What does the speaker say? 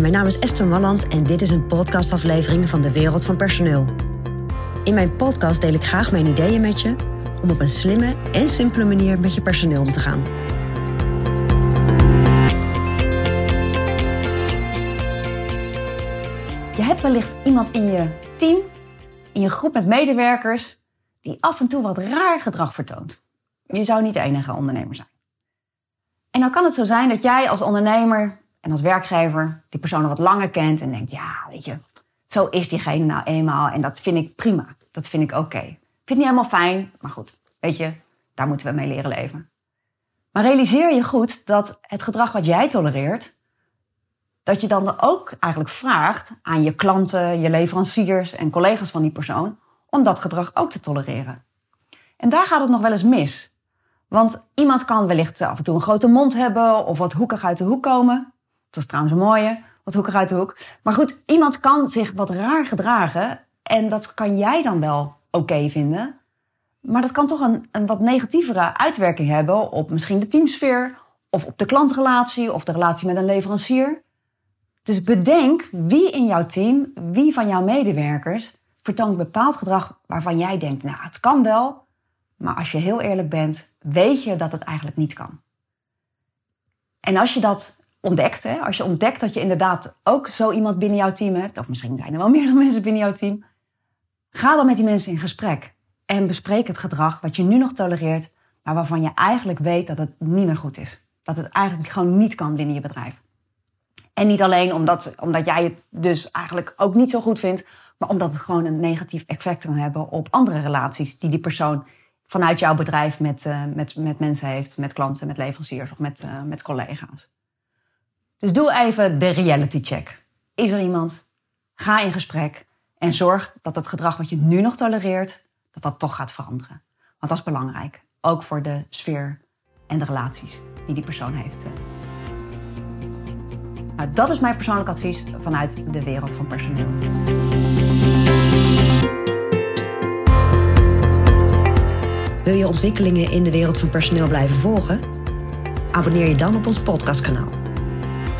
Mijn naam is Esther Malland en dit is een podcastaflevering van de Wereld van Personeel. In mijn podcast deel ik graag mijn ideeën met je om op een slimme en simpele manier met je personeel om te gaan. Je hebt wellicht iemand in je team, in je groep met medewerkers, die af en toe wat raar gedrag vertoont. Je zou niet de enige ondernemer zijn. En dan kan het zo zijn dat jij als ondernemer en als werkgever die persoon wat langer kent en denkt, ja, weet je, zo is diegene nou eenmaal en dat vind ik prima. Dat vind ik oké. Ik vind niet helemaal fijn, maar goed, weet je, daar moeten we mee leren leven. Maar realiseer je goed dat het gedrag wat jij tolereert, dat je dan ook eigenlijk vraagt aan je klanten, je leveranciers en collega's van die persoon om dat gedrag ook te tolereren. En daar gaat het nog wel eens mis. Want iemand kan wellicht af en toe een grote mond hebben of wat hoekig uit de hoek komen. Dat is trouwens een mooie, wat hoekig uit de hoek. Maar goed, iemand kan zich wat raar gedragen en dat kan jij dan wel oké vinden. Maar dat kan toch een, een wat negatievere uitwerking hebben op misschien de teamsfeer of op de klantrelatie of de relatie met een leverancier. Dus bedenk wie in jouw team, wie van jouw medewerkers vertoont bepaald gedrag waarvan jij denkt, nou het kan wel, maar als je heel eerlijk bent, weet je dat het eigenlijk niet kan. En als je dat ontdekt, hè, als je ontdekt dat je inderdaad ook zo iemand binnen jouw team hebt, of misschien zijn er wel meerdere mensen binnen jouw team, ga dan met die mensen in gesprek en bespreek het gedrag wat je nu nog tolereert, maar waarvan je eigenlijk weet dat het niet meer goed is. Dat het eigenlijk gewoon niet kan binnen je bedrijf. En niet alleen omdat, omdat jij het dus eigenlijk ook niet zo goed vindt, maar omdat het gewoon een negatief effect kan hebben op andere relaties die die persoon vanuit jouw bedrijf met, uh, met, met mensen heeft, met klanten, met leveranciers of met, uh, met collega's. Dus doe even de reality check. Is er iemand? Ga in gesprek en zorg dat het gedrag wat je nu nog tolereert, dat dat toch gaat veranderen. Want dat is belangrijk. Ook voor de sfeer en de relaties die die persoon heeft. Nou, dat is mijn persoonlijk advies vanuit de wereld van personeel. Wil je ontwikkelingen in de wereld van personeel blijven volgen? Abonneer je dan op ons podcastkanaal.